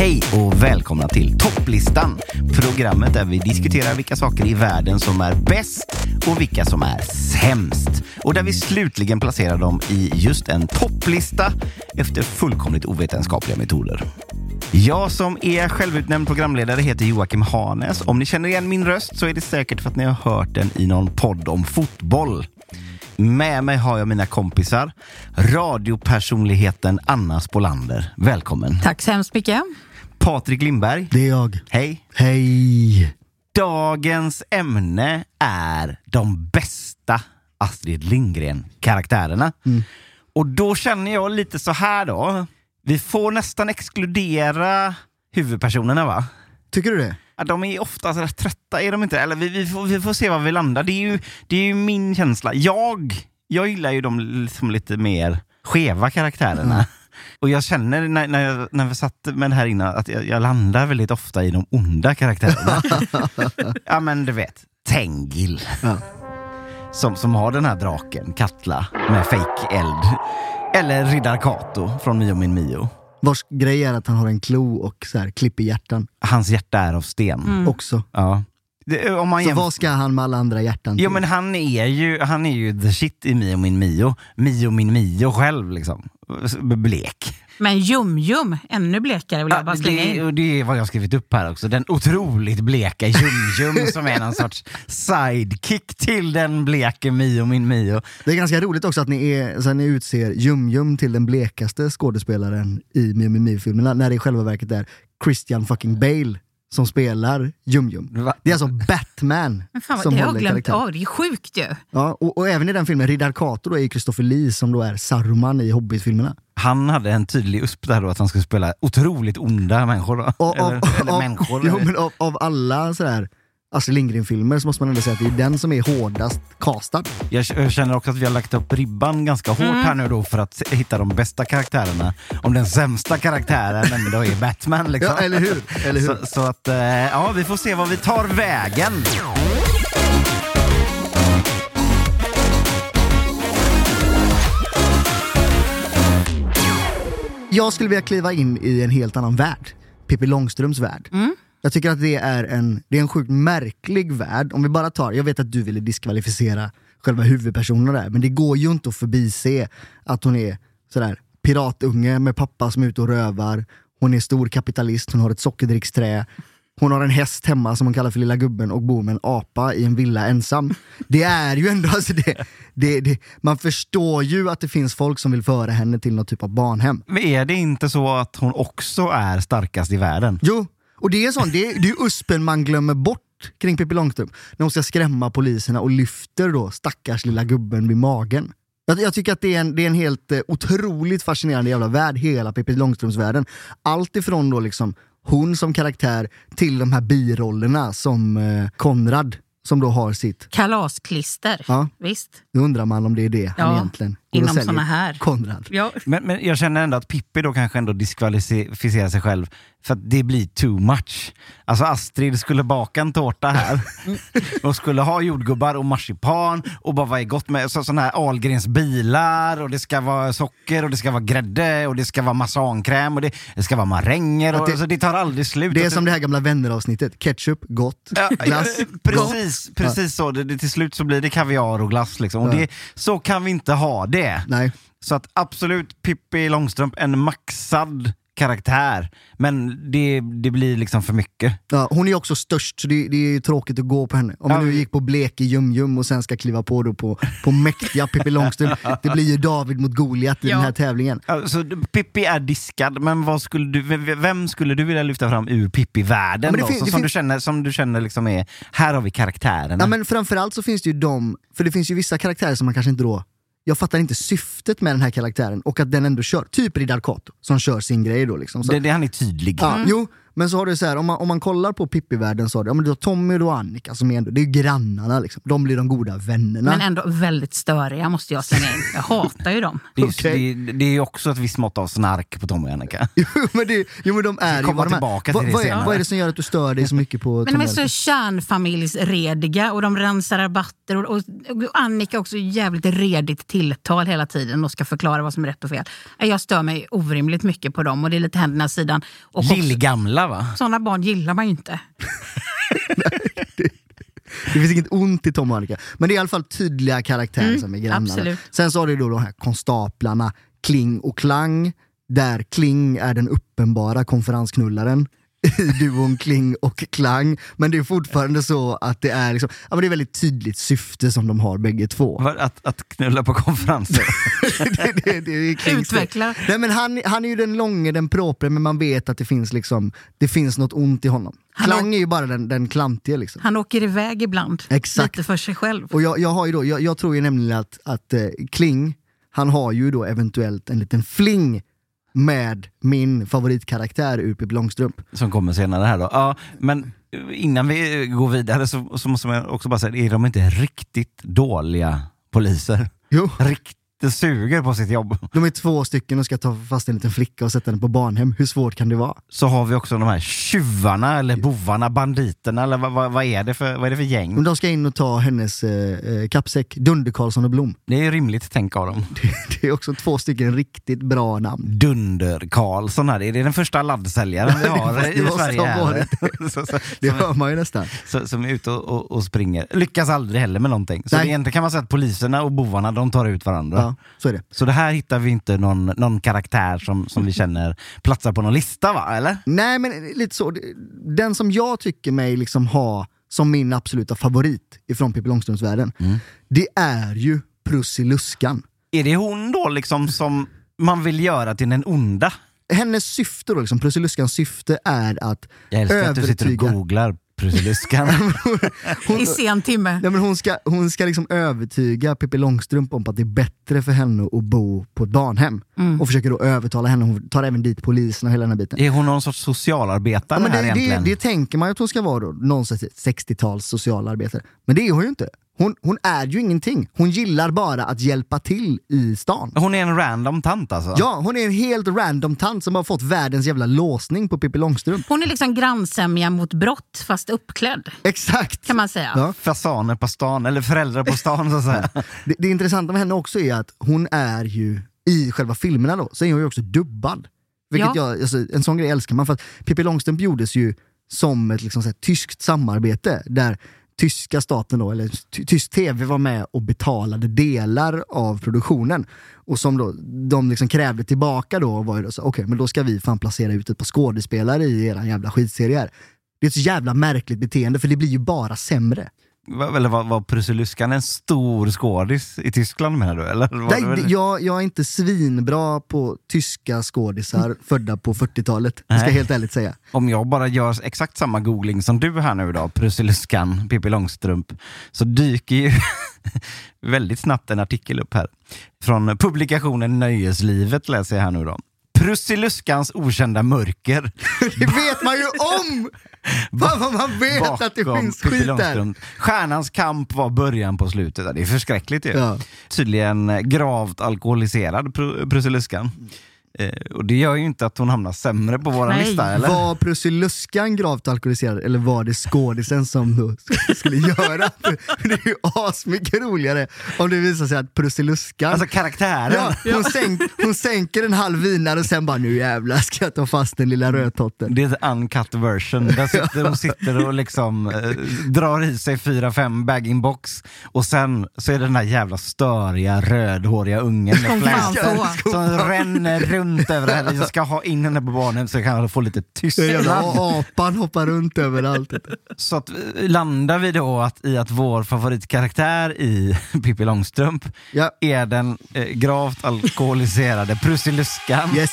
Hej och välkomna till Topplistan. Programmet där vi diskuterar vilka saker i världen som är bäst och vilka som är sämst. Och där vi slutligen placerar dem i just en topplista efter fullkomligt ovetenskapliga metoder. Jag som är självutnämnd programledare heter Joakim Hanes. Om ni känner igen min röst så är det säkert för att ni har hört den i någon podd om fotboll. Med mig har jag mina kompisar, radiopersonligheten Anna Spolander. Välkommen. Tack så hemskt mycket. Patrik Lindberg. Det är jag. Hej. Hej! Dagens ämne är de bästa Astrid Lindgren-karaktärerna. Och då känner jag lite så här då. Vi får nästan exkludera huvudpersonerna va? Tycker du det? Ja, de är oftast rätt trötta, är de inte? Eller vi, vi, får, vi får se var vi landar. Det är ju, det är ju min känsla. Jag, jag gillar ju de liksom lite mer skeva karaktärerna. Och jag känner när, när, jag, när vi satt med det här innan att jag, jag landar väldigt ofta i de onda karaktärerna. ja men du vet, Tengil. Ja. Som, som har den här draken, Katla, med fake eld Eller Riddar Kato från Mio min Mio. Vars grej är att han har en klo och så här, klipper hjärtan Hans hjärta är av sten. också. Ja. Det, om man Så vad ska han med alla andra hjärtan Jo till? men han är ju, han är ju the shit i Mio min Mio. Mio min Mio själv liksom. Blek. Men Jum-Jum, ännu blekare vill jag bara slänga det, in. och det är vad jag har skrivit upp här också. Den otroligt bleka Jum-Jum som är någon sorts sidekick till den bleke Mio min Mio. Det är ganska roligt också att ni, är, så ni utser Jum-Jum till den blekaste skådespelaren i Mio Min Mio-filmerna, när det i själva verket är Christian fucking Bale som spelar Jum-Jum. Det är alltså Batman Men fan, som det har jag håller glömt av, det är sjukt ju. Ja, och, och även i den filmen, Riddar Kato då är ju Christopher Lee som då är Saruman i Hobbit-filmerna. Han hade en tydlig USP där då att han skulle spela otroligt onda människor. Då. Och, eller, av, eller av, människor. Jo, men av, av alla sådär Astrid Lindgren-filmer så måste man ändå säga att det är den som är hårdast castad. Jag känner också att vi har lagt upp ribban ganska hårt här nu då för att hitta de bästa karaktärerna. Om den sämsta karaktären ändå är Batman. Liksom. Ja, eller hur? Eller hur? Så, så att, eh, ja, vi får se vad vi tar vägen. Jag skulle vilja kliva in i en helt annan värld. Pippi Långstrumps värld. Mm. Jag tycker att det är, en, det är en sjukt märklig värld. Om vi bara tar, jag vet att du ville diskvalificera själva huvudpersonen där, men det går ju inte att förbise att hon är sådär piratunge med pappa som är ute och rövar. Hon är stor kapitalist, hon har ett sockerdricksträ. Hon har en häst hemma som hon kallar för lilla gubben och bor med en apa i en villa ensam. Det är ju ändå, alltså det, det, det, man förstår ju att det finns folk som vill föra henne till något typ av barnhem. Men är det inte så att hon också är starkast i världen? Jo, och det är sån, det, är- det är uspen man glömmer bort kring Pippi Långstrump. När hon ska skrämma poliserna och lyfter då stackars lilla gubben vid magen. Jag, jag tycker att det är en, det är en helt eh, otroligt fascinerande jävla värld, hela Pippi Långstrumps-världen. Allt ifrån då liksom hon som karaktär till de här birollerna som eh, Konrad som då har sitt, Kalasklister. Ja. Visst. då undrar man om det är det han Ja, egentligen går och inom såna här. Konrad. Ja. Men, men jag känner ändå att Pippi då kanske ändå diskvalificerar sig själv för att det blir too much. Alltså Astrid skulle baka en tårta här och skulle ha jordgubbar och marsipan och bara vad är gott med så, såna här Ahlgrens bilar och det ska vara socker och det ska vara grädde och det ska vara massankräm och det, det ska vara maränger och det- det, alltså, det tar aldrig slut. Det är som det här gamla vänner-avsnittet. Ketchup, gott. Ja, Glass, ja, precis, precis så. Det, det, till slut så blir det kaviar och glass. Liksom. Och det, så kan vi inte ha det. Nej. Så att absolut Pippi Långstrump, en maxad karaktär. Men det, det blir liksom för mycket. Ja, hon är också störst, så det, det är ju tråkigt att gå på henne. Om Ja, vi nu gick på blek i Ljum-Ljum och sen ska kliva på då på, på mäktiga Pippi Långstrump. Det blir ju David mot Goliat i Ja. den här tävlingen. Alltså, Pippi är diskad, men vad skulle du, vem skulle du vilja lyfta fram ur Pippi-världen? Ja, då? Så som, fin- du känner, som du känner liksom är, här har vi karaktärerna. Ja, men framförallt så finns det ju de, för det finns ju vissa karaktärer som man kanske inte då jag fattar inte syftet med den här karaktären och att den ändå kör, typ Ridar Kato som kör sin grej då liksom. Så, det, det, han är tydlig. ja, Jo, men så har du så här, om man, om man kollar på Pippi-världen så har du, ja, men du har Tommy och Annika som är ändå, det är ju grannarna liksom. De blir de goda vännerna. Men ändå väldigt störiga måste jag slänga in. Jag hatar ju dem. Det är, Okej. det, det är ju också ett visst mått av snark på Tommy och Annika. Jo men, det, jo men de är ju komma tillbaka till det vad, senare. vad är det som gör att du stör dig så mycket på Men de är så kärnfamiljsrediga och de rensar rabatter. Och, och, och Annika också jävligt redigt tilltal hela tiden och ska förklara vad som är rätt och fel. Jag stör mig orimligt mycket på dem och det är lite händerna sidan. Och Lillgamla va? sådana barn gillar man ju inte. Det finns inget ont i Tom och Annika. Men det är i alla fall tydliga karaktärer Mm, som är absolut. Sen så har du då de här konstaplarna Kling och Klang. Där Kling är den uppenbara konferensknullaren i duon Kling och Klang. Men det är fortfarande så att det är, liksom, ja, men det är väldigt tydligt syfte som de har bägge två. Att, att knulla på konferenser. det, det, det är. Utveckla. Nej, men han, han är ju den långe, den propre, men man vet att det finns, liksom, det finns något ont i honom. Han Klang är ju bara den, den klantige. Liksom. Han åker iväg ibland. Exakt. Lite för sig själv. Och jag, jag, har ju då, jag, jag tror ju nämligen att, att eh, Kling, han har ju då eventuellt en liten fling med min favoritkaraktär ur Pippi Långstrump. som kommer senare här då. Ja, men innan vi går vidare så, så måste man också bara säga, är de inte riktigt dåliga poliser? Jo, Riktigt suger på sitt jobb. de är två stycken och ska ta fast en liten flicka och sätta den på barnhem. Hur svårt kan det vara? Så har vi också de här tjuvarna eller bovarna, banditerna eller vad, vad, vad, är, det för, vad är det för Men gäng? de ska in och ta hennes eh, eh, kappsäck, Dunder Karlsson och Blom. Det är rimligt tänk av dem. Det är också två stycken riktigt bra namn. Dunder-Karlsson här, är det den första laddsäljaren vi har Det i Sverige? här? varit så, så, Det hör man ju nästan. så, som är ute och, och, och springer. Lyckas aldrig heller med någonting. Så egentligen kan man säga att poliserna och bovarna, de tar ut varandra. Ja, så är det. Så det här hittar vi inte någon, någon karaktär som, som vi känner platsar på någon lista va? Eller? Nej men lite så, den som jag tycker mig liksom ha som min absoluta favorit ifrån Pippi Långstrumps-världen, det är ju Prussiluskan. Är det hon då liksom som man vill göra till den onda? Hennes syfte då, liksom, Prussiluskans syfte är att Jag älskar att du sitter och övertyga... googlar Prussiluskan. I sen timme. Nej, men hon ska, hon ska liksom övertyga Pippi Långstrump om att det är bättre för henne att bo på ett barnhem. Och försöker då övertala henne, hon tar även dit polisen och hela den här biten. är hon någon sorts socialarbetare Ja, men här det, det, egentligen? det tänker man ju att hon ska vara då, någon sorts 60-tals socialarbetare. Men det är hon ju inte. Hon, hon är ju ingenting. Hon gillar bara att hjälpa till i stan. Hon är en random tant alltså? Ja, hon är en helt random tant som har fått världens jävla låsning på Pippi Långstrump. Hon är liksom grannsämja mot brott fast uppklädd. Exakt! Kan man säga. Ja. Fasaner på stan, eller föräldrar på stan så att säga. Det, det intressanta med henne också är att hon är ju, i själva filmerna då, så är hon ju också dubbad. Vilket Ja. jag, alltså, en sån grej älskar man för att Pippi Långstrump gjordes ju som ett liksom, så här, tyskt samarbete där tyska staten då, eller ty- tysk tv var med och betalade delar av produktionen. Och som då, de liksom krävde tillbaka då var ju då så, okej men då ska vi fan placera ut ett par skådespelare i eran jävla skitserie här. Det är ett så jävla märkligt beteende för det blir ju bara sämre. Eller var, var Prussiluskan en stor skådis i Tyskland menar du? Eller? Nej, väl- jag, jag är inte svinbra på tyska skådisar födda på 40-talet, det ska jag helt ärligt säga. Om jag bara gör exakt samma googling som du här nu då, Prussiluskan, Pippi Långstrump, så dyker ju väldigt snabbt en artikel upp här. Från publikationen Nöjeslivet läser jag här nu då. Prussiluskans okända mörker. Det vet man ju om! Fan vad man vet att det bakom finns skit där. Stjärnans kamp var början på slutet. Det är förskräckligt ju. Ja. Tydligen gravt alkoholiserad Pru- Prussiluskan. Eh, och det gör ju inte att hon hamnar sämre på vår Nej. lista eller? Var Prussiluskan gravt alkoholiserad eller var det skådisen som skulle göra? För det är ju asmycket roligare om det visar sig att Prussiluskan Alltså karaktären. Ja, hon, sänk, hon sänker en halv vinare och sen bara nu jävlar ska jag ta fast den lilla rödtotten. Det är en uncut version. Där sitter, de sitter och liksom eh, drar i sig fyra, fem bag-in-box och sen så är det den där jävla störiga rödhåriga ungen med så. som ränner runt över det här. Jag ska ha in henne på barnen så kan jag få lite tystnad. apan hoppar runt överallt. Så att, landar vi då att, i att vår favoritkaraktär i Pippi Långstrump Ja. är den eh, gravt alkoholiserade Prussiluskan. Yes.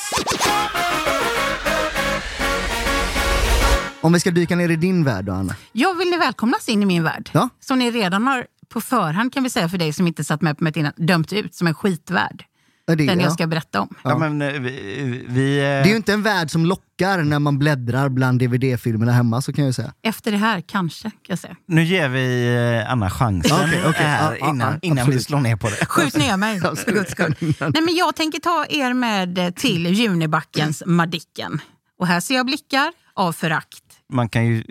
Om vi ska dyka ner i din värld då Anna. Jag vill ni välkomnas in i min värld. Ja. Som ni redan har på förhand kan vi säga för dig som inte satt med på mig innan, dömt ut som en skitvärld. Det, Den ja. jag ska berätta om. Ja, men, eh, vi, vi, eh, det är ju inte en värld som lockar när man bläddrar bland DVD-filmerna hemma så kan jag ju säga. Efter det här, kanske, kan jag säga. Nu ger vi eh, Anna chansen Okej, okej. här Ja, innan, ja, innan vi slår ner på det. Skjut ner mig, för guds skull. Nej, men Jag tänker ta er med eh, till Junibackens Madicken. Och här ser jag blickar av förakt. Man kan ju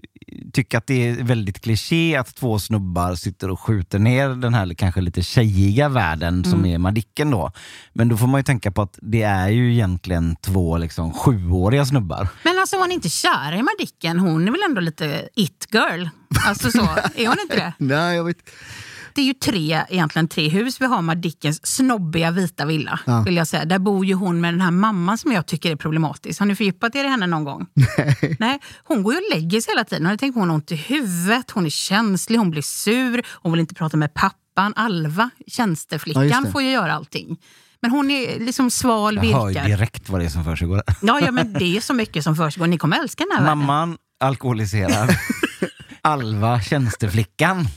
tycka att det är väldigt kliché att två snubbar sitter och skjuter ner den här kanske lite tjejiga världen som är Madicken då. Men då får man ju tänka på att det är ju egentligen två liksom sjuåriga snubbar. Men alltså var ni inte kära i Madicken? Hon är väl ändå lite it-girl? Alltså så, är hon inte det? Nej, jag vet. Det är ju tre, egentligen tre hus. Vi har Madickens snobbiga vita villa. Ja. Vill jag säga. Där bor ju hon med den här mamman som jag tycker är problematisk. Har ni fördjupat er i henne någon gång? Nej. Hon går ju och lägger sig hela tiden. Har ni tänkt på hon har ont i huvudet, hon är känslig, hon blir sur, hon vill inte prata med pappan. Alva, Ja, tjänsteflickan, det. får ju göra allting. Men hon är liksom sval, Jag hör ju virkar. direkt vad det är som försiggår. Ja, ja, men det är så mycket som försiggår. Ni kommer älska den här världen. Mamman alkoholiserad. Alva, tjänsteflickan,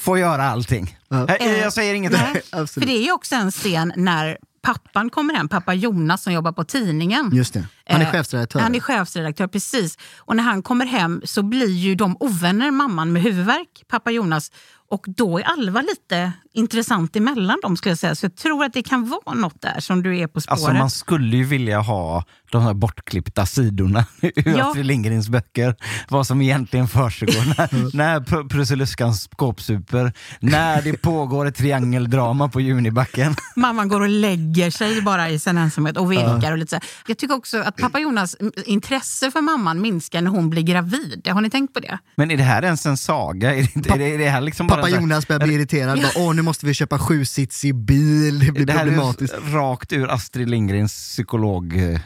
får göra allting. Ja. Nej, Jag säger inget. Nej, för det är ju också en scen när pappan kommer hem, pappa Jonas som jobbar på tidningen. Just det. Han är Eh, chefsredaktör. Han är chefsredaktör, precis. Och när han kommer hem så blir ju de ovänner, mamman med huvudvärk, pappa Jonas. Och då är Alva lite intressant emellan dem skulle jag säga. Så jag tror att det kan vara något där som du är på spåret. Alltså man skulle ju vilja ha de här bortklippta sidorna ur Ja. Astrid Lindgrens böcker. Vad som egentligen försiggår när, när Pr- Prussiluskan skåpsuper, när det pågår ett triangeldrama på Junibacken. Mamman går och lägger sig bara i sin ensamhet och virkar. Och lite så. Jag tycker också att pappa Jonas intresse för mamman minskar när hon blir gravid. Har ni tänkt på det? Men är det här ens en saga? Är det, inte- är det, är det här liksom bara Pappa här- Jonas börjar bli irriterad. Bara, Åh, nu måste vi köpa sjusitsig bil, det blir det här problematiskt. är rakt ur Astrid Lindgrens psykolog eh,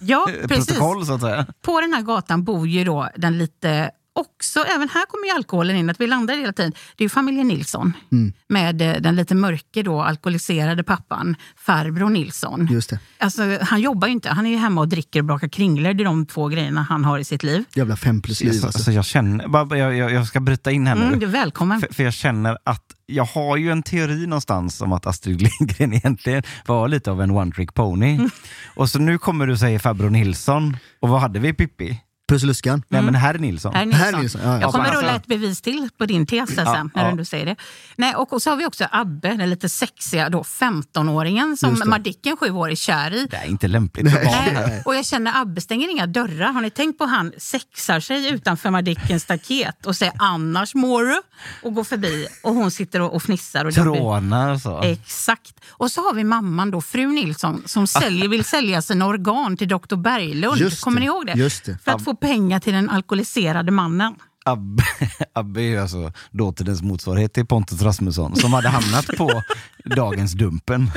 Ja, eh, precis. protokoll så att säga. På den här gatan bor ju då den lite också, även här kommer ju alkoholen in, att vi landar hela tiden. Det är ju familjen Nilsson Mm. med eh, den lite mörke då, alkoholiserade pappan, farbror Nilsson. Just det. Alltså, han jobbar ju inte, han är ju hemma och dricker och bakar kringlor. Det är de två grejerna han har i sitt liv. Jävla fem plus liv Alltså, alltså. alltså jag känner, jag, jag, jag ska bryta in här nu. Mm, du är välkommen. För, för jag känner att jag har ju en teori någonstans om att Astrid Lindgren egentligen var lite av en one trick pony. Mm. Och så nu kommer du säga farbror Nilsson. Och vad hade vi i Pippi? Prussiluskan. Nej men herr Nilsson. Mm. Herr Nilsson. Herr Nilsson, ja, ja. Jag kommer Alltså- rulla ett bevis till på din tes Ja, sen, när ja. du säger det. Nej, och, och så har vi också Abbe, den lite sexiga då, 15-åringen som. Madicken, sju år, är kär i. Det är inte lämpligt för barn. Och jag känner Abbe stänger inga dörrar. Har ni tänkt på han sexar sig utanför Madickens staket och säger annars mår du och går förbi och hon sitter och, och fnissar. Och Trånar så. Exakt. Och så har vi mamman då, fru Nilsson, som säljer, vill sälja sina organ till doktor Berglund. Just Kommer det, ni ihåg det? just det. För att få pengar till den alkoholiserade mannen. Abbe, Abbe är alltså dåtidens motsvarighet till Pontus Rasmusson som hade hamnat på dagens Dumpen.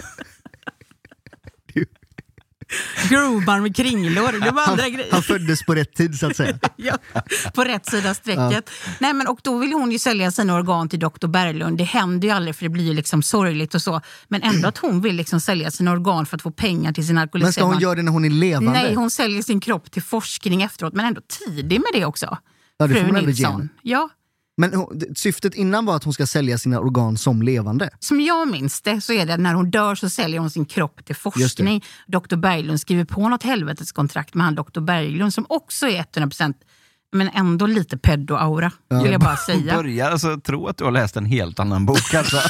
Groovar med kringlor. Det var andra Han, han föddes på rätt tid så att säga. ja, på rätt sida strecket. Nej, men, och då vill hon ju sälja sina organ till doktor Berglund. Det händer ju aldrig för det blir ju liksom sorgligt och så. Men ändå att hon vill liksom sälja sina organ för att få pengar till sin Men ska hon göra det när hon är levande? Nej, hon säljer sin kropp till forskning efteråt. Men ändå tidig med det också. Ja, det Fru Nilsson. Ja. Men hon- syftet innan var att hon ska sälja sina organ som levande. Som jag minns det så är det att när hon dör så säljer hon sin kropp till forskning. Dr Berglund skriver på något helveteskontrakt med han Dr Berglund som också är 100% men ändå lite pedo-aura, vill jag bara säga. Börjar alltså tro att du har läst en helt annan bok alltså.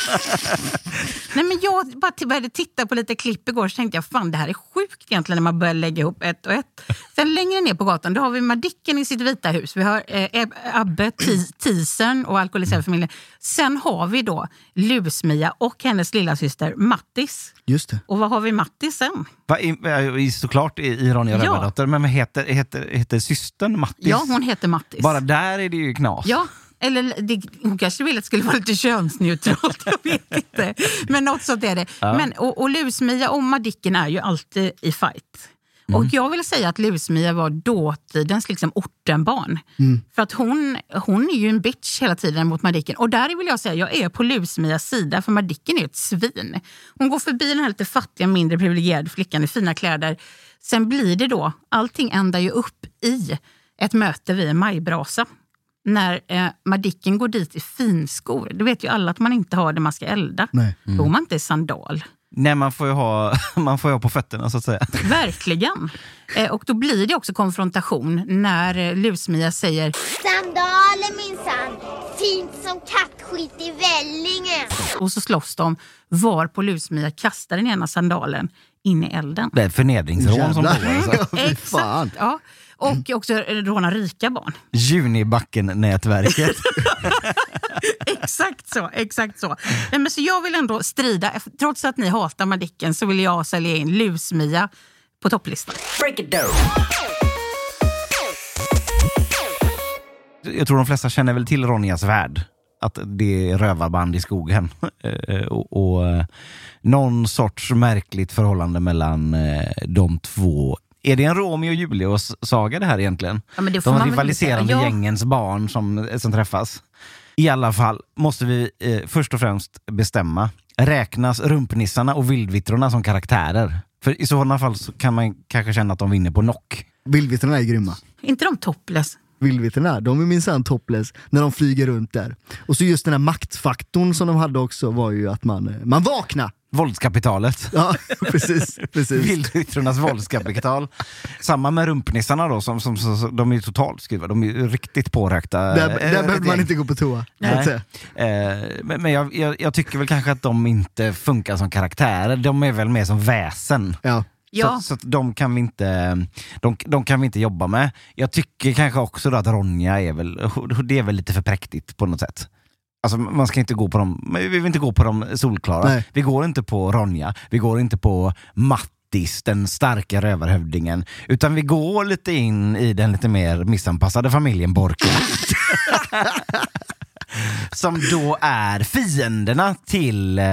Nej, men jag bara började titta på lite klipp igår så tänkte jag fan det här är sjukt egentligen när man börjar lägga ihop ett och ett. Sen längre ner på gatan då har vi Madicken i sitt vita hus. Vi har eh, Abbe, Ti- Tisen och alkoholiserade familjen. Sen har vi då Lusmia och hennes lilla syster Mattis. Just det. Och vad har vi Mattis sen? Va, i, i, såklart i, i Ronja Ja. Rövardotter, men vad heter, heter, heter systern Mattis? Ja, hon heter Mattis. Bara där är det ju knas. Ja, eller det, hon kanske ville att det skulle vara lite könsneutralt, jag vet inte. Men något sånt är det. Men, och, och Lusmia och Madicken är ju alltid i fight. Och jag vill säga att Lusmia var dåtidens liksom, ortenbarn. För att hon, hon är ju en bitch hela tiden mot Madicken. Och där vill jag säga, jag är på Lusmias sida, för Madicken är ett svin. Hon går förbi den här lite fattiga, mindre privilegierade flickan i fina kläder. Sen blir det då, allting ändar ju upp i ett möte vid en majbrasa när eh, Madicken går dit i finskor. Det vet ju alla att man inte har det man ska elda. Nej. Då går man inte i sandal. Nej, man får ju ha, man får ju ha på fötterna så att säga. Verkligen. Eh, och då blir det också konfrontation när eh, Lusmia säger Sandaler minsann. Fint som kattskit i Vellinge. och så slåss de var på Lusmia kastar den ena sandalen in i elden. Det är förnedringsrån som pågår. Alltså. Fan. Ja. Och också råna rika barn. Junibacken-nätverket. Exakt så. exakt så. Nej, men så jag vill ändå strida. Trots att ni hatar Madicken så vill jag sälja in Lusmia på topplistan. Jag tror de flesta känner väl till Ronjas värld. Att det är rövarband i skogen. Eh, och, och eh, någon sorts märkligt förhållande mellan eh, de två. Är det en Romeo och Julia-saga det här egentligen? Ja, men det får de man rivaliserande. Ja. gängens barn som, som träffas. I alla fall måste vi eh, först och främst bestämma. Räknas rumpnissarna och vildvittrorna som karaktärer? För i sådana fall så kan man kanske känna att de vinner på knock. Vildvittrorna är grymma. inte de topless? Vildvittrorna, de är minsann topless när de flyger runt där. Och så just den här maktfaktorn som de hade också var ju att man, eh, man vaknar. Våldskapitalet. Ja, precis. precis. Vildvittrornas våldskapital. Samma med rumpnissarna då, som, som, som, de är ju totalt skruvade. De är ju riktigt pårökta. Där, där ett behövde man inte gå på toa. Nej. Eh, men men jag, jag, jag tycker väl kanske att de inte funkar som karaktärer. De är väl mer som väsen. Ja. Ja. Så, de kan vi inte de, de kan vi inte jobba med. Jag tycker kanske också då att Ronja är väl, det är väl lite för präktigt på något sätt. Alltså man ska inte gå på dem, men vi vill inte gå på de solklara. Nej. Vi går inte på Ronja, vi går inte på Mattis, den starka rövarhövdingen. Utan vi går lite in i den lite mer missanpassade familjen Borke. Som då är fienderna till eh,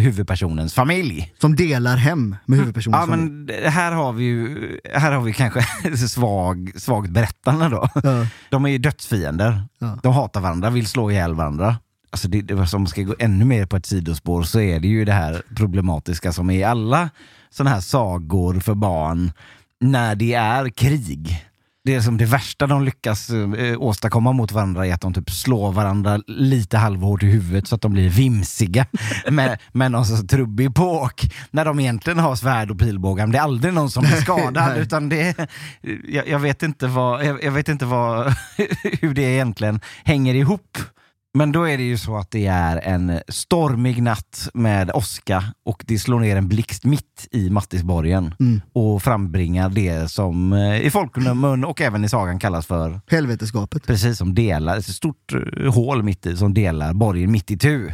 huvudpersonens familj. Som delar hem med huvudpersonen. Ja, men det- här har vi ju, här har vi kanske svag, svagt berättande då. Ja. De är ju dödsfiender. Ja. De hatar varandra, vill slå ihjäl varandra. Alltså det, det, som ska gå ännu mer på ett sidospår så är det ju det här problematiska som är i alla sådana här sagor för barn när det är krig. Det är som det värsta de lyckas eh, åstadkomma mot varandra är att de typ slår varandra lite halvhårt i huvudet så att de blir vimsiga med, med någon sorts trubbig påk. När de egentligen har svärd och pilbågar. Men det är aldrig någon som blir skadad. Utan det jag, jag vet inte, vad, jag, jag vet inte vad, hur det egentligen hänger ihop. Men då är det ju så att det är en stormig natt med åska och det slår ner en blixt mitt i Mattisborgen Mm. och frambringar det som eh, i folkmun och även i sagan kallas för Helveteskapet. precis som delar, ett stort eh, hål mitt i som delar borgen mitt i tu.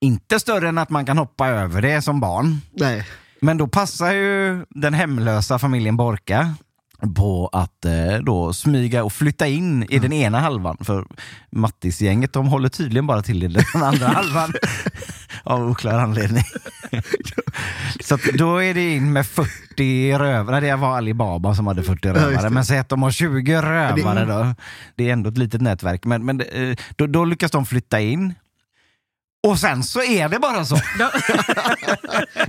Inte större än att man kan hoppa över det som barn. Nej. Men då passar ju den hemlösa familjen Borka på att eh, då smyga och flytta in i den ena halvan. För Mattis-gänget de håller tydligen bara till i den andra halvan. Av oklar anledning. Så då är det in med 40 rövare. Det var Alibaba som hade 40 just rövare. det. Men säg att de har 20 rövare Det- då. Det är ändå ett litet nätverk. Men, men eh, då, då lyckas de flytta in. Och sen så är det bara så.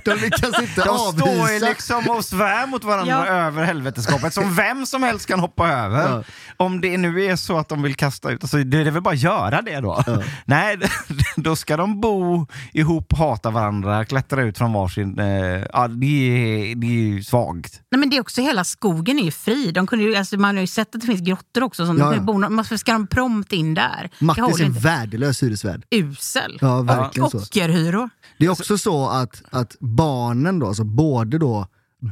De lyckas inte De står ju avvisa. liksom och svär mot varandra Ja. över helveteskapet som vem som helst kan hoppa över. Ja. Om det nu är så att de vill kasta ut, alltså, det är väl bara att göra det då. Nej, då ska de bo ihop, hata varandra, klättra ut från varsin... Eh, ja, det är, det är ju svagt. Nej, men det är också hela skogen är ju fri. De kunde ju, alltså, man har ju sett att det finns grottor också. Som Ja, ja. varför ska de prompt in där? det Mattis är en värdelös hyresvärd. Usel. Ja, verkligen så. Ockerhyror. Det är också så att, att barnen då, alltså både då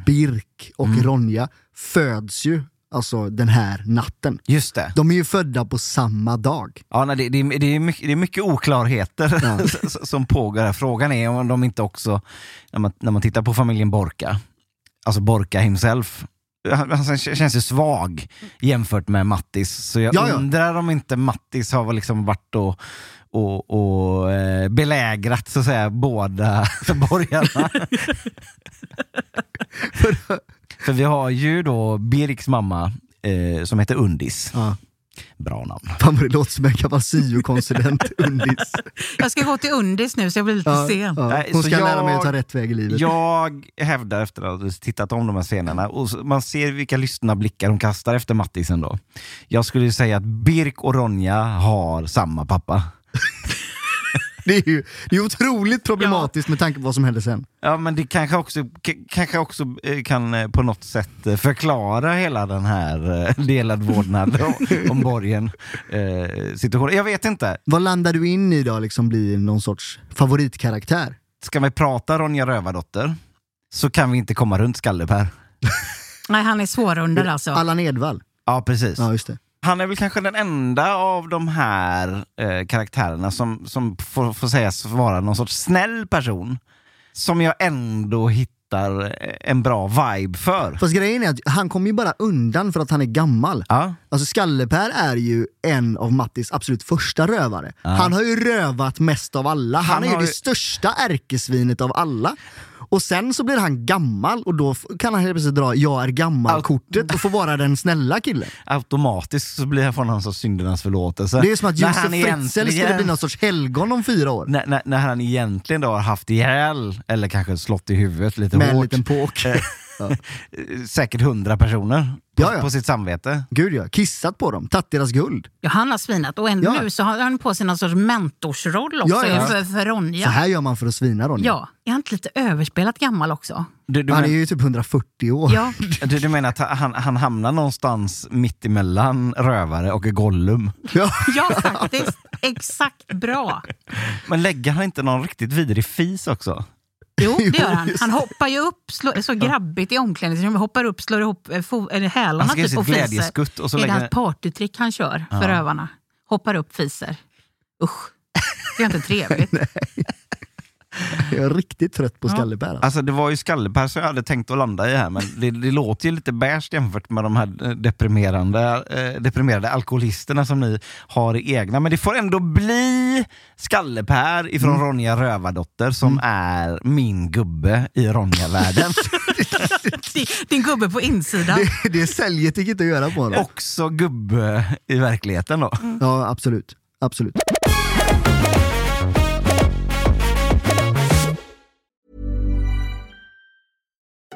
Birk och Mm. Ronja föds ju alltså den här natten. Just det. De är ju födda på samma dag. Ja, nej, det, det, är- det, är mycket, det är mycket oklarheter Ja. som pågår. här. Frågan är om de inte också, när man, när man tittar på familjen Borka, alltså Borka himself, han, han känns ju svag jämfört med Mattis. Så jag Ja, ja. undrar om inte Mattis har liksom varit och, och, och eh, belägrat så att säga båda borgarna. För vi har ju då Birks mamma eh, som heter Undis. Ja. Bra namn. Fan vad det låter som en gammal syokonsulent, Undis. Jag ska gå till Undis nu så jag blir lite Ja, sen. ja. Nej, Hon så ska lära jag- mig att ta rätt väg i livet. Jag hävdar efter att ha tittat om de här scenerna, och man ser vilka lystna blickar hon kastar efter Mattisen då. Jag skulle säga att Birk och Ronja har samma pappa. Det är ju det är otroligt problematiskt med tanke på vad som hände sen. Ja men det kanske också, kanske också eh, kan eh, på något sätt eh, förklara hela den här delad vårdnad om, om borgen eh, situationen. Jag vet inte. Vad landar du in i då, liksom blir någon sorts favoritkaraktär? Ska vi prata Ronja Rövardotter så kan vi inte komma runt Skalle-Per. Nej, han är svårrundad alltså. Allan Edwall. Ja precis. Ja, just det. Han är väl kanske den enda av de här eh, karaktärerna som, som får, får sägas vara någon sorts snäll person. Som jag ändå hittar eh, en bra vibe för. Fast grejen är att han kommer ju bara undan för att han är gammal. Ja, Alltså Skalle-Per är ju en av Mattis absolut första rövare. Han har ju rövat mest av alla. Han, Han är ju det största ärkesvinet av alla. Och sen så blir han gammal och då kan han helt plötsligt dra jag är gammal-kortet och få vara den snälla killen. automatiskt så blir han någon sorts syndernas förlåtelse. Det är som att Josef Fritzl skulle bli någon sorts helgon om fyra år. när, när, när han egentligen då har haft ihjäl, eller kanske slått i huvudet lite Med en hårt, liten påk. säkert hundra personer på, Ja, ja. på sitt samvete. Gud ja, kissat på dem, tagit deras guld. Ja, han har svinat och ändå Ja. nu så har han på sig någon sorts mentorsroll också Ja, ja. För, för Så Ronja. här gör man för att svina Ronja. Ja, är han inte lite överspelat gammal också? Du, du, Han är men, ju typ 140 år. Ja, du, du menar att han, han hamnar någonstans mitt emellan rövare och Gollum? Ja. ja faktiskt. Exakt bra. Men lägger han inte någon riktigt vidrig fis också? Jo, det gör han. Han hoppar ju upp, slår, så grabbigt i omklädningsrummet, hoppar upp, slår ihop eh, eller hälarna Han typ och fiser. och så det är hans partytrick han kör för övarna. Hoppar upp, fiser. Usch, det är inte trevligt. Jag är riktigt trött på Ja. Skalle-Per. alltså. Alltså det var ju Skalleper som jag hade tänkt att landa i här, men det, det låter ju lite beige jämfört med de här eh, deprimerande, eh, deprimerade alkoholisterna som ni har i egna. Men det får ändå bli Skallepär ifrån Ronja Rövardotter som är min gubbe i Ronja-världen. Din- Din gubbe på insidan. Det, det säljet gick inte att göra på honom. Också gubbe i verkligheten då. Ja, absolut. absolut.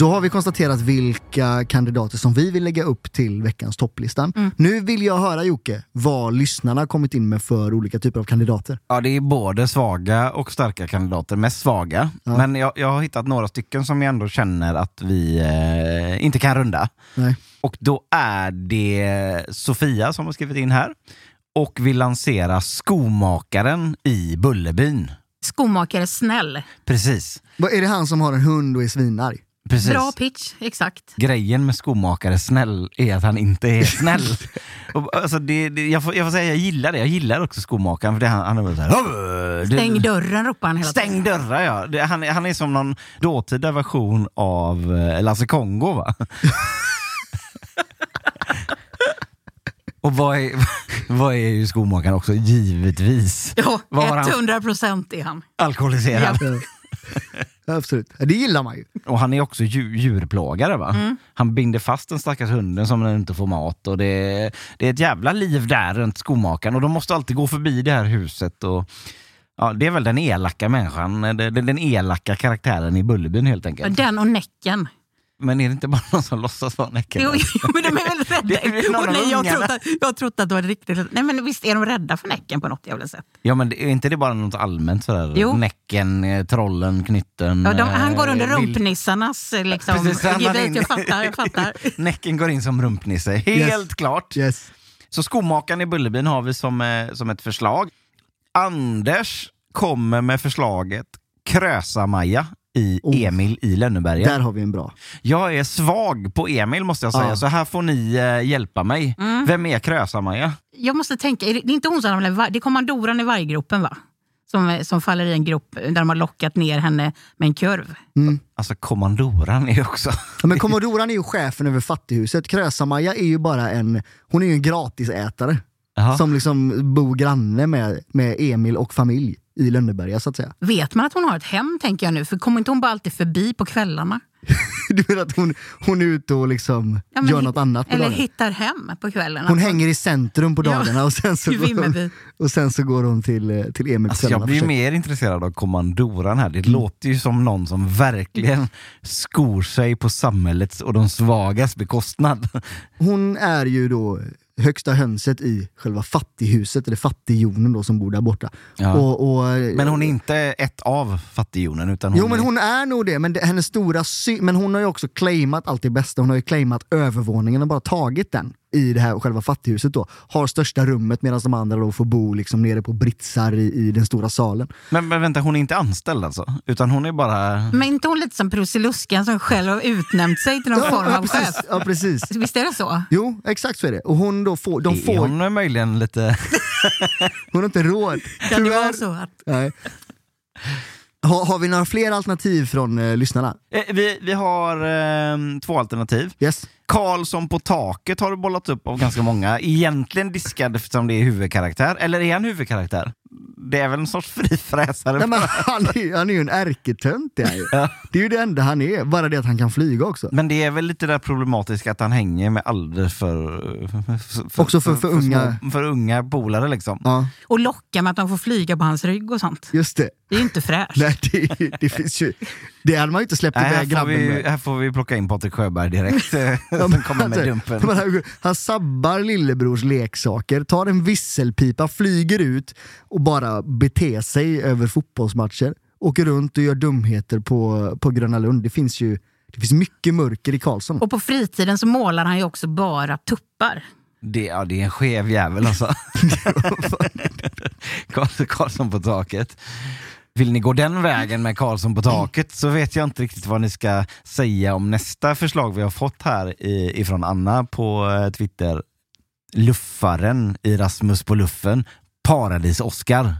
Då har vi konstaterat vilka kandidater som vi vill lägga upp till veckans topplistan. Nu vill jag höra Jocke, vad lyssnarna har kommit in med för olika typer av kandidater. Ja, det är både svaga och starka kandidater. Mest svaga. Men jag, jag har hittat några stycken som jag ändå känner att vi eh, inte kan runda. Nej. Och då är det Sofia som har skrivit in här och vill lansera Skomakaren i Bullerbyn. Skomakare snäll. Precis. Är det han som har en hund och är svinarg? Precis. Bra pitch, exakt. Grejen med skomakare snäll är att han inte är snäll. och, alltså, det, det, jag, får, jag får säga jag gillar det. Jag gillar också skomakaren för det, han, han är så här, Stäng dörren ropar han hela Stäng dörrar ja. Det, han, är- han är som någon dåtida version av eh, Lasse Kongo va? Och vad är, vad är ju skomakaren också, givetvis. Ja, Vad har han- 100 procent är han. Alkoholiserad. Ja, absolut. Det gillar man ju. Och han är också djur, djurplågare va? Mm. Han binder fast den stackars hunden som den inte får mat och det, det är ett jävla liv där runt skomakaren och de måste alltid gå förbi det här huset och Ja, det är väl den elaka människan, den, den den elaka karaktären i Bullerbyn helt enkelt. Den och Näcken. Men är det inte bara någon som låtsas vara Näcken? Jo, jo, men de är väldigt rädda. Det är någon Och nej, jag, trott att, jag trott att det var riktigt. Nej men visst är de rädda för Näcken på något jävla sätt. Ja men det- är inte det bara något allmänt sådär? Jo. Näcken, eh, trollen, knytten. Ja, de, han går eh, under rumpnissarnas eh, liksom, Precis, han har gebit. in- Jag fattar, jag fattar. Näcken går in som rumpnisse, helt klart. Yes. Så skomakaren i Bullerbyn har vi som, som ett förslag. Anders kommer med förslaget Krösa-Maja i Oh. Emil i Lönneberga. Där har vi en bra. Jag är svag på Emil måste jag säga, Ja. så här får ni eh, hjälpa mig. Mm. Vem är Krösa-Maja? Jag måste tänka, är det, det är inte hon som ramlar det är kommandoran i varggropen va? Som, som faller i en grop där de har lockat ner henne med en kurv. Alltså kommandoran är också... Ja, men kommodoran är ju chefen över fattighuset. Krösa-Maja är ju bara en, hon är ju en gratisätare. Jaha. Som liksom bor granne med, med Emil och familj i Lönneberga så att säga. Vet man att hon har ett hem tänker jag nu? För kommer inte hon bara alltid förbi på kvällarna? Du menar att hon, hon är ute och liksom Ja, gör något annat på Eller dagarna? hittar hem på kvällarna. Hon hänger i centrum på Ja, dagarna och sen så, går hon, och sen så går hon till, eh, till Emil Alltså jag blir mer intresserad av kommandoran här. Det låter ju som någon som verkligen skor sig på samhällets och de svagas bekostnad. Hon är ju då högsta hönset i själva fattighuset, eller fattigjonen då som bor där borta. Ja. Och, och, Men hon är inte ett av fattigjonen utan hon Jo men är... hon är nog det, men det, hennes stora sy- men hon har ju också claimat allt det bästa. Hon har ju claimat övervåningen och bara tagit den i det här själva fattighuset då. Har största rummet medan de andra då får bo liksom nere på britsar i, i den stora salen. men, men vänta, hon är inte anställd alltså? Utan hon är bara... Men inte hon lite som Prussiluskan som själv har utnämnt sig till någon form ja, av chef? precis, ja precis. Visst är det så? Jo, exakt så är det. Och hon då får, de Är får, hon... hon möjligen lite... har inte råd. Kan det vara så att... Nej. Har, har vi några fler alternativ från eh, lyssnarna? Eh, vi, vi har eh, två alternativ. Yes. Karlsson på taket har du bollat upp av ganska många. Egentligen diskad eftersom det är huvudkaraktär. Eller är han huvudkaraktär? Det är väl en sorts frifräsare? Nej, men han, är, han är ju en ärketönt det är ju. Ja. Det är ju det enda han är, bara det att han kan flyga också. Men det är väl lite där problematiska att han hänger med alldeles för, för, Också för- för unga. små- för unga polare liksom. Ja, Och locka med att de får flyga på hans rygg och sånt. just det. Det är ju inte fräscht. Nej, det, det finns ju... Det hade man ju inte släppt iväg får grabben vi, med. här får vi plocka in Patrik Sjöberg direkt. Men kommer med dumpen. Han, han sabbar lillebrors leksaker, tar en visselpipa, flyger ut och bara beter sig över fotbollsmatcher. Åker runt och gör dumheter på, på Gröna Lund. Det finns ju det finns mycket mörker i Karlsson. Och på fritiden så målar han ju också bara tuppar. Det, ja, det är en skev jävel alltså. Karl- Karlsson på taket. Vill ni gå den vägen med Karlsson på taket så vet jag inte riktigt vad ni ska säga om nästa förslag vi har fått här ifrån Anna på eh, Twitter. Luffaren i Rasmus på luffen, Paradis-Oskar.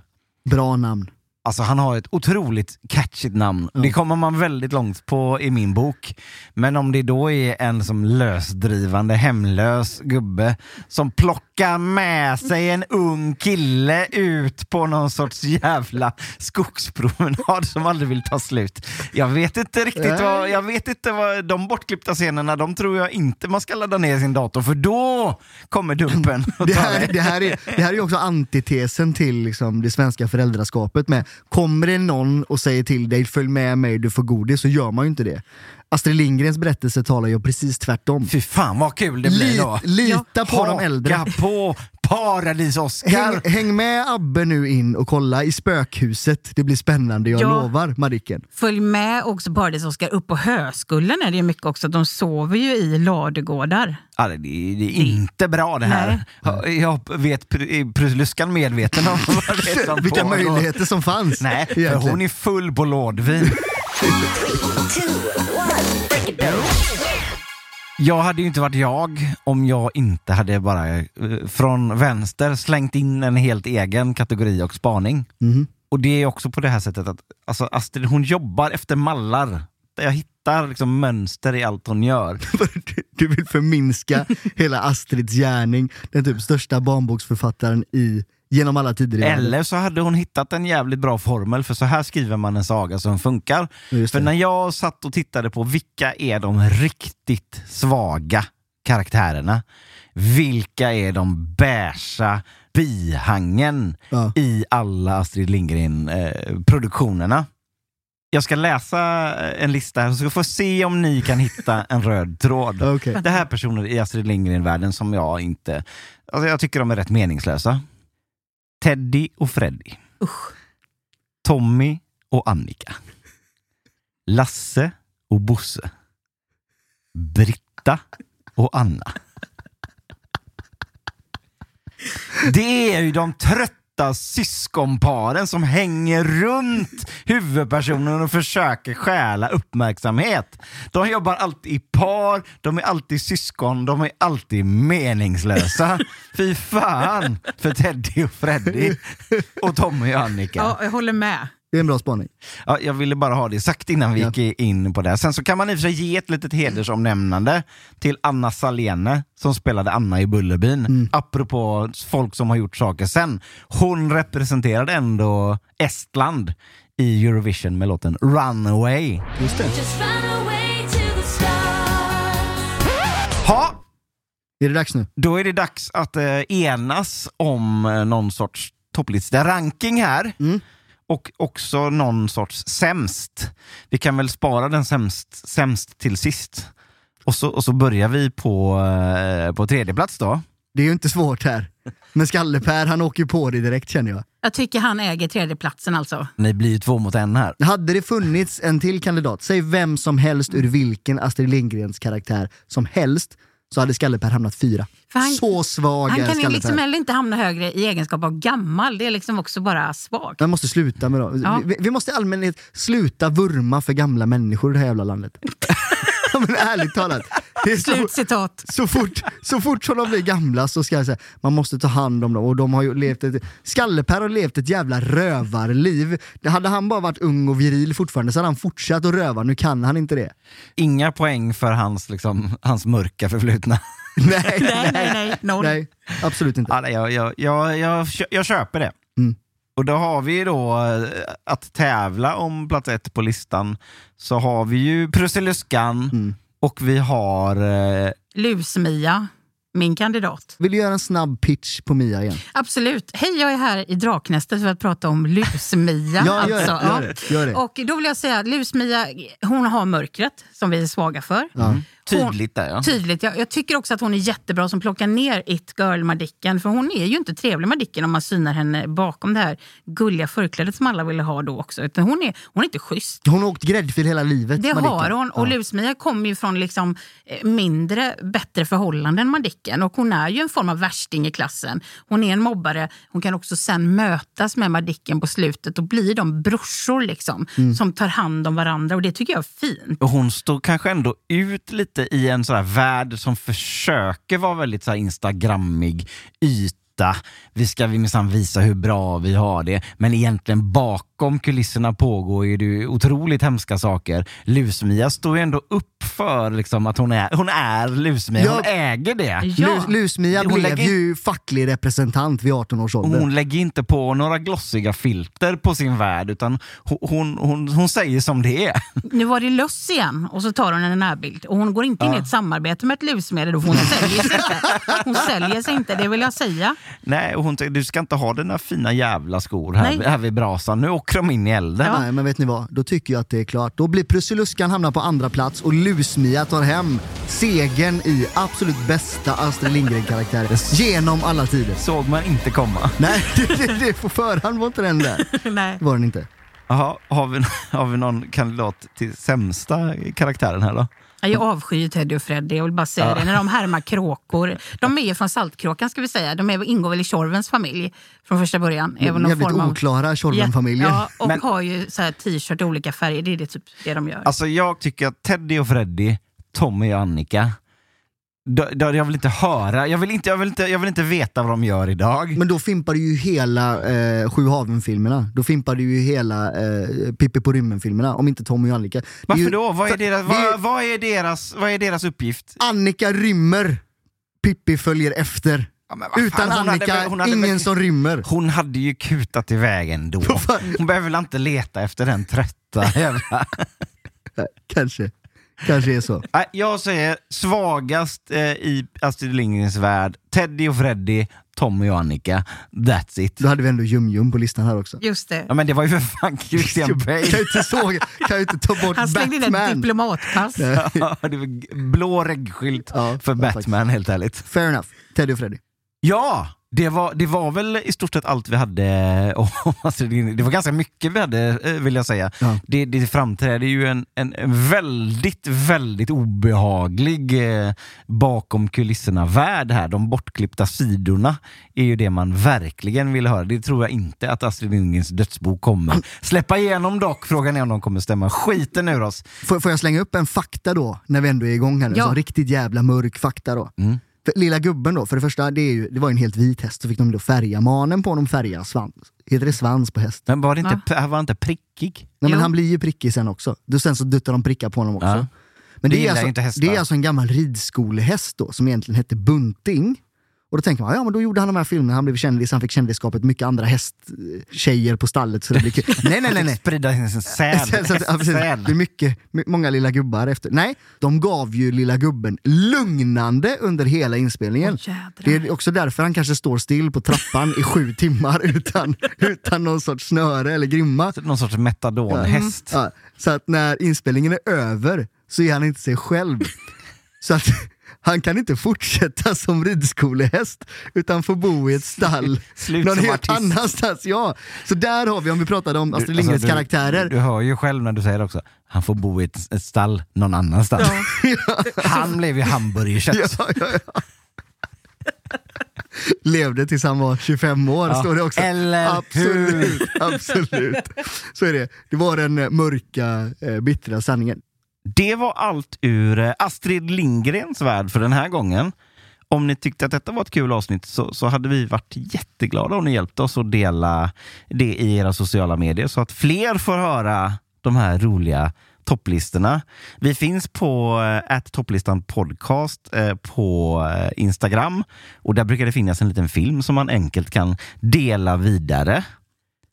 Bra namn. Alltså han har ett otroligt catchigt namn. Det kommer man väldigt långt på i min bok. Men om det då är en som lösdrivande, hemlös gubbe som plockar med sig en ung kille ut på någon sorts jävla skogspromenad som aldrig vill ta slut. Jag vet inte riktigt vad, jag vet inte vad, de bortklippta scenerna, de tror jag inte man ska ladda ner sin dator för då kommer dumpen. Det här, det, här är, det här är också antitesen till liksom det svenska föräldraskapet med kommer det någon och säger till dig följ med mig, du får godis, så gör man ju inte det. Astrid Lindgrens berättelse talar ju precis tvärtom. Fy fan vad kul det blir då. Li- lita på de äldre. Haka på Paradis-Oscar. Häng, häng med Abbe nu in och kolla i spökhuset. Det blir spännande, jag Ja. lovar Madicken. Följ med också Paradis Oskar upp på Höskullen är det ju mycket också. De sover ju i ladugårdar. Ja, det, det är inte bra det här. Jag vet, är Prussiluskan medveten om vad det är Vilka möjligheter som fanns. Nej, för hon är full på lådvin. Jag hade ju inte varit jag om jag inte hade bara eh, från vänster slängt in en helt egen kategori och spaning. Mhm. Och det är också på det här sättet att alltså Astrid hon jobbar efter mallar. Jag hittar liksom mönster i allt hon gör. Du vill förminska hela Astrids gärning, den typ största barnboksförfattaren i, genom alla tider. Eller så hade hon hittat en jävligt bra formel för så här skriver man en saga som funkar. För när jag satt och tittade på vilka är de riktigt svaga karaktärerna, vilka är de beiga bihangen Ja. i alla Astrid Lindgren-produktionerna. jag ska läsa en lista här, så vi får se om ni kan hitta en röd tråd. Okej. Det här är personer i Astrid Lindgren-världen som jag inte... Alltså jag tycker de är rätt meningslösa. Teddy och Freddy. Tommy och Annika. Lasse och Bosse. Britta och Anna. Det är ju de trötta syskonparen som hänger runt huvudpersonen och försöker stjäla uppmärksamhet. De jobbar alltid i par, de är alltid syskon, de är alltid meningslösa. Fy fan för Teddy och Freddy och Tommy och Annika. Ja, jag håller med. Det är en bra spaning. Ja, jag ville bara ha det sagt innan vi Ja. gick in på det. Sen så kan man i och för sig ge ett litet hedersomnämnande till Anna Salene som spelade Anna i Bullerbyn. Mm. Apropå folk som har gjort saker sen. Hon representerade ändå Estland i Eurovision med låten Runaway. Just det. Ha! Är det dags nu? Då är det dags att eh, enas om eh, någon sorts topplista-ranking här. Mm. Och också någon sorts sämst. Vi kan väl spara den sämst, sämst till sist. Och så, och så börjar vi på, eh, på tredje plats då. Det är ju inte svårt här. Men Skalle-Per, han åker ju på det direkt känner jag. Jag tycker han äger tredjeplatsen alltså. Ni blir ju två mot en här. Hade det funnits en till kandidat, säg vem som helst ur vilken Astrid Lindgrens karaktär som helst, så hade Skalle-Per hamnat fyra. Han- så svag Han kan ju liksom heller inte hamna högre i egenskap av gammal. Det är liksom också bara svagt. Man måste sluta med dem. Ja. Vi, vi måste i allmänhet sluta vurma för gamla människor i det här jävla landet. men ärligt talat. Det är så, Slutcitat. så, fort, så fort som de blir gamla så ska jag säga man måste ta hand om dem. Och de har ju levt ett, Skalle-Per har levt ett jävla rövarliv. Hade han bara varit ung och viril fortfarande så hade han fortsatt att röva. Nu kan han inte det. Inga poäng för hans, liksom, hans mörka förflutna. Nej, Nej, nej, nej. Noll. nej absolut inte. Ja, nej, jag, jag, jag, jag, jag köper det. Mm. Och då har vi då eh, att tävla om plats ett på listan. Så har vi ju Prussiluskan Mm. Och vi har... Eh, Lus-Mia, min kandidat. Vill du göra en snabb pitch på Mia igen? Absolut. Hej, jag är här i Draknästet för att prata om Lus-Mia. Ja, gör det, alltså. gör det, gör det. Och då vill jag säga att Lus-Mia, hon har mörkret som vi är svaga för. Ja. Tydligt där ja. Tydligt. Jag, jag tycker också att hon är jättebra som plockar ner It Girl-Madicken. För hon är ju inte trevlig Madicken om man synar henne bakom det här gulliga förklädet som alla ville ha då också. Utan hon är, hon är inte schysst. Hon har åkt gräddfil hela livet. Det Madicken. har hon. Och Ja. Lus-Mia kommer ju från liksom, eh, mindre, bättre förhållanden än Madicken. Och hon är ju en form av värsting i klassen. Hon är en mobbare. Hon kan också sen mötas med Madicken på slutet och blir de brorsor liksom, Mm. som tar hand om varandra. Och det tycker jag är fint. Och hon står kanske ändå ut lite i en sån här värld som försöker vara väldigt så här instagrammig, yta. Vi ska minsann visa hur bra vi har det. Men egentligen bakom kulisserna pågår ju det otroligt hemska saker. Lusmia står ju ändå upp för liksom, att hon är, hon är Lusmia. Ja. Hon äger det. Ja. Lus- Lus-Mia Hon blev lägger- ju facklig representant vid 18 års Och ålder. hon lägger inte på några glossiga filter på sin värld utan hon, hon, hon, hon säger som det är. Nu var det löss igen och så tar hon en närbild. Och hon går inte in i ett samarbete med ett lusmedel, hon säljer sig inte. Hon säljer sig inte, det vill jag säga. Nej, och hon tänkte du ska inte ha dina fina jävla skor här, Nej. här vid brasan. Nu åker de in i elden. Nej, men vet ni vad? Då tycker jag att det är klart. Då blir Prussiluskan hamnar på andra plats och Lusmia tar hem segern i absolut bästa Astrid Lindgren-karaktär genom alla tider. Såg man inte komma. Nej, det, det, det på förhand var inte den där. Nej. Det var den inte. Jaha, har vi, har vi någon kandidat till sämsta karaktären här då? Ja, Jag avskyr Teddy och Freddy, jag vill bara säga Ja. det. När de härmar kråkor. De är ju från Saltkråkan ska vi säga. De är, ingår väl i Tjorvens familj från första början. Även någon Jävligt form av- oklara Tjorven-familjer. Ja, och Men- har ju så här t-shirt i olika färger. Det är det, typ det de gör. Alltså jag tycker att Teddy och Freddy, Tommy och Annika, då, då, jag vill inte höra, jag vill inte, jag, vill inte, jag vill inte veta vad de gör idag. Men då fimpar du ju hela eh, Sju haven-filmerna. Då fimpar du ju hela eh, Pippi på rymmen-filmerna, om inte Tommy och Annika. Varför ju- då? Vad är, deras, det är- vad, vad, är deras, vad är deras uppgift? Annika rymmer, Pippi följer efter. Ja, vad fan, Utan hade Annika, hon hade ingen väl- som rymmer. Hon hade ju kutat iväg ändå. Hon behöver väl inte leta efter den trötta jävla... Kanske. Kanske är så. Nej, Jag säger svagast eh, i Astrid Lindgrens värld, Teddy och Freddy, Tommy och Annika. That's it. Då hade vi ändå Jum-Jum på listan här också. Just det. Ja men det var ju för fan Christian Kan Bale. ju inte, såga, kan ju inte ta bort Han slängde in ett diplomatpass. Ja, det var blå reggskylt Ja, för ja, Batman helt ärligt. Fair enough. Teddy och Freddy. Ja! Det var, det var väl i stort sett allt vi hade om Astrid Lindgren. Det var ganska mycket vi hade eh, vill jag säga. Ja. Det, det framträder ju en, en, en väldigt, väldigt obehaglig eh, bakom kulisserna-värld här. De bortklippta sidorna är ju det man verkligen vill höra. Det tror jag inte att Astrid Lindgrens dödsbok kommer släppa igenom dock. Frågan är om de kommer stämma skiten ur oss. Får, får jag slänga upp en fakta då, när vi ändå är igång här nu? Ja. Så riktigt jävla mörk fakta då. Mm. För lilla gubben då, för det första, det, är ju, det var ju en helt vit häst, så fick de då färga manen på honom färga svans. Heter det svans på häst? Men var det inte, han var inte prickig? Nej men Jo. han blir ju prickig sen också. Då sen så duttar de prickar på honom också. Ja. Men Det det, är alltså, det är alltså en gammal ridskolehäst då, som egentligen hette Bunting. Och då tänker man, ja men då gjorde han de här filmerna, han blev kändis, han fick kändisskapet, mycket andra hästtjejer på stallet så det blir kul. nej nej nej. nej. Sprida sin säd. Så- så- ja. Det är mycket, my- många lilla gubbar efter. Nej, de gav ju lilla gubben lugnande under hela inspelningen. Jädrar. det är också därför han kanske står still på trappan i sju timmar utan, utan någon sorts snöre eller grimma. Någon sorts metadonhäst. Ja, så att när inspelningen är över så är han inte sig själv. Så att han kan inte fortsätta som ridskolehäst utan får bo i ett stall Slut någon helt artist. annanstans. Ja. Så där har vi, om vi pratade om Astrid Du- Lindgrens alltså, karaktärer, Du, du hör ju själv när du säger det också, han får bo i ett, ett stall någon annanstans. Han blev ju hamburgerkött. Ja, ja, ja. Levde tills han var 25 år, Ja, står det också. eller absolut, absolut. Så är det. Det var den mörka, eh, bittra sanningen. Det var allt ur eh, Astrid Lindgrens värld för den här gången. Om ni tyckte att detta var ett kul avsnitt så, så hade vi varit jätteglada om ni hjälpte oss att dela det i era sociala medier så att fler får höra de här roliga topplistorna. Vi finns på eh, att topplistan podcast eh, på eh, Instagram och där brukar det finnas en liten film som man enkelt kan dela vidare.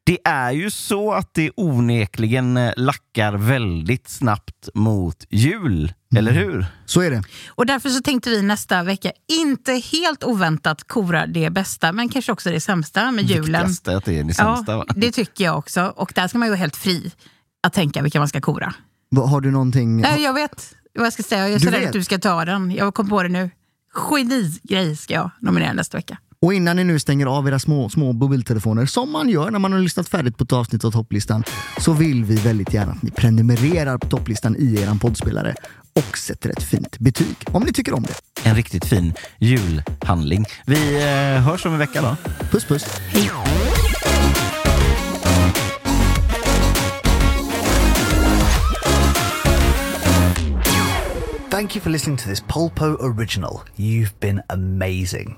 Det är ju så att det onekligen eh, lackar väldigt snabbt mot jul, eller hur? Så är det. Och därför så tänkte vi nästa vecka, inte helt oväntat kora det bästa, men kanske också det sämsta med julen. Viktigaste att det är det sämsta. va? Ja, det tycker jag också. Och där ska man ju vara helt fri att tänka vilka man ska kora. Va- Har du någonting? Nej, jag vet vad jag ska säga. Jag är så rädd att du ska ta den. Jag kom på det nu. Genigrej ska jag nominera nästa vecka. Och innan ni nu stänger av era små, små mobiltelefoner, som man gör när man har lyssnat färdigt på ett avsnitt av topplistan, så vill vi väldigt gärna att ni prenumererar på topplistan i er poddspelare och sätter ett fint betyg, om ni tycker om det. En riktigt fin julhandling. Vi eh, hörs om en vecka då. Puss puss! Thank you for listening to this Polpo original. You've been amazing.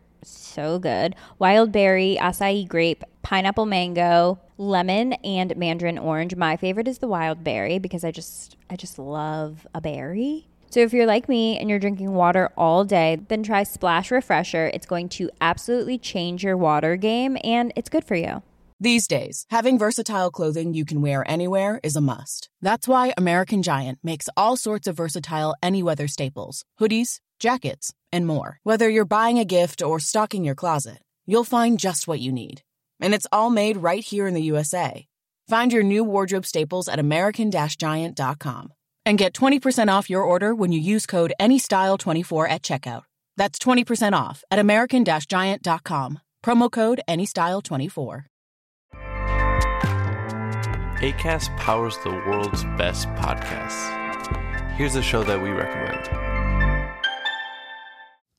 So good. Wild berry, acai grape, pineapple mango, lemon, and mandarin orange. My favorite is the wild berry because I just I just love a berry. So if you're like me and you're drinking water all day, then try Splash Refresher. It's going to absolutely change your water game and it's good for you. These days, having versatile clothing you can wear anywhere is a must. That's why American Giant makes all sorts of versatile any weather staples hoodies, jackets, and more. Whether you're buying a gift or stocking your closet, you'll find just what you need. And it's all made right here in the USA. Find your new wardrobe staples at American Giant.com and get 20% off your order when you use code ANYSTYLE24 at checkout. That's 20% off at American Giant.com. Promo code ANYSTYLE24. ACAST powers the world's best podcasts. Here's a show that we recommend.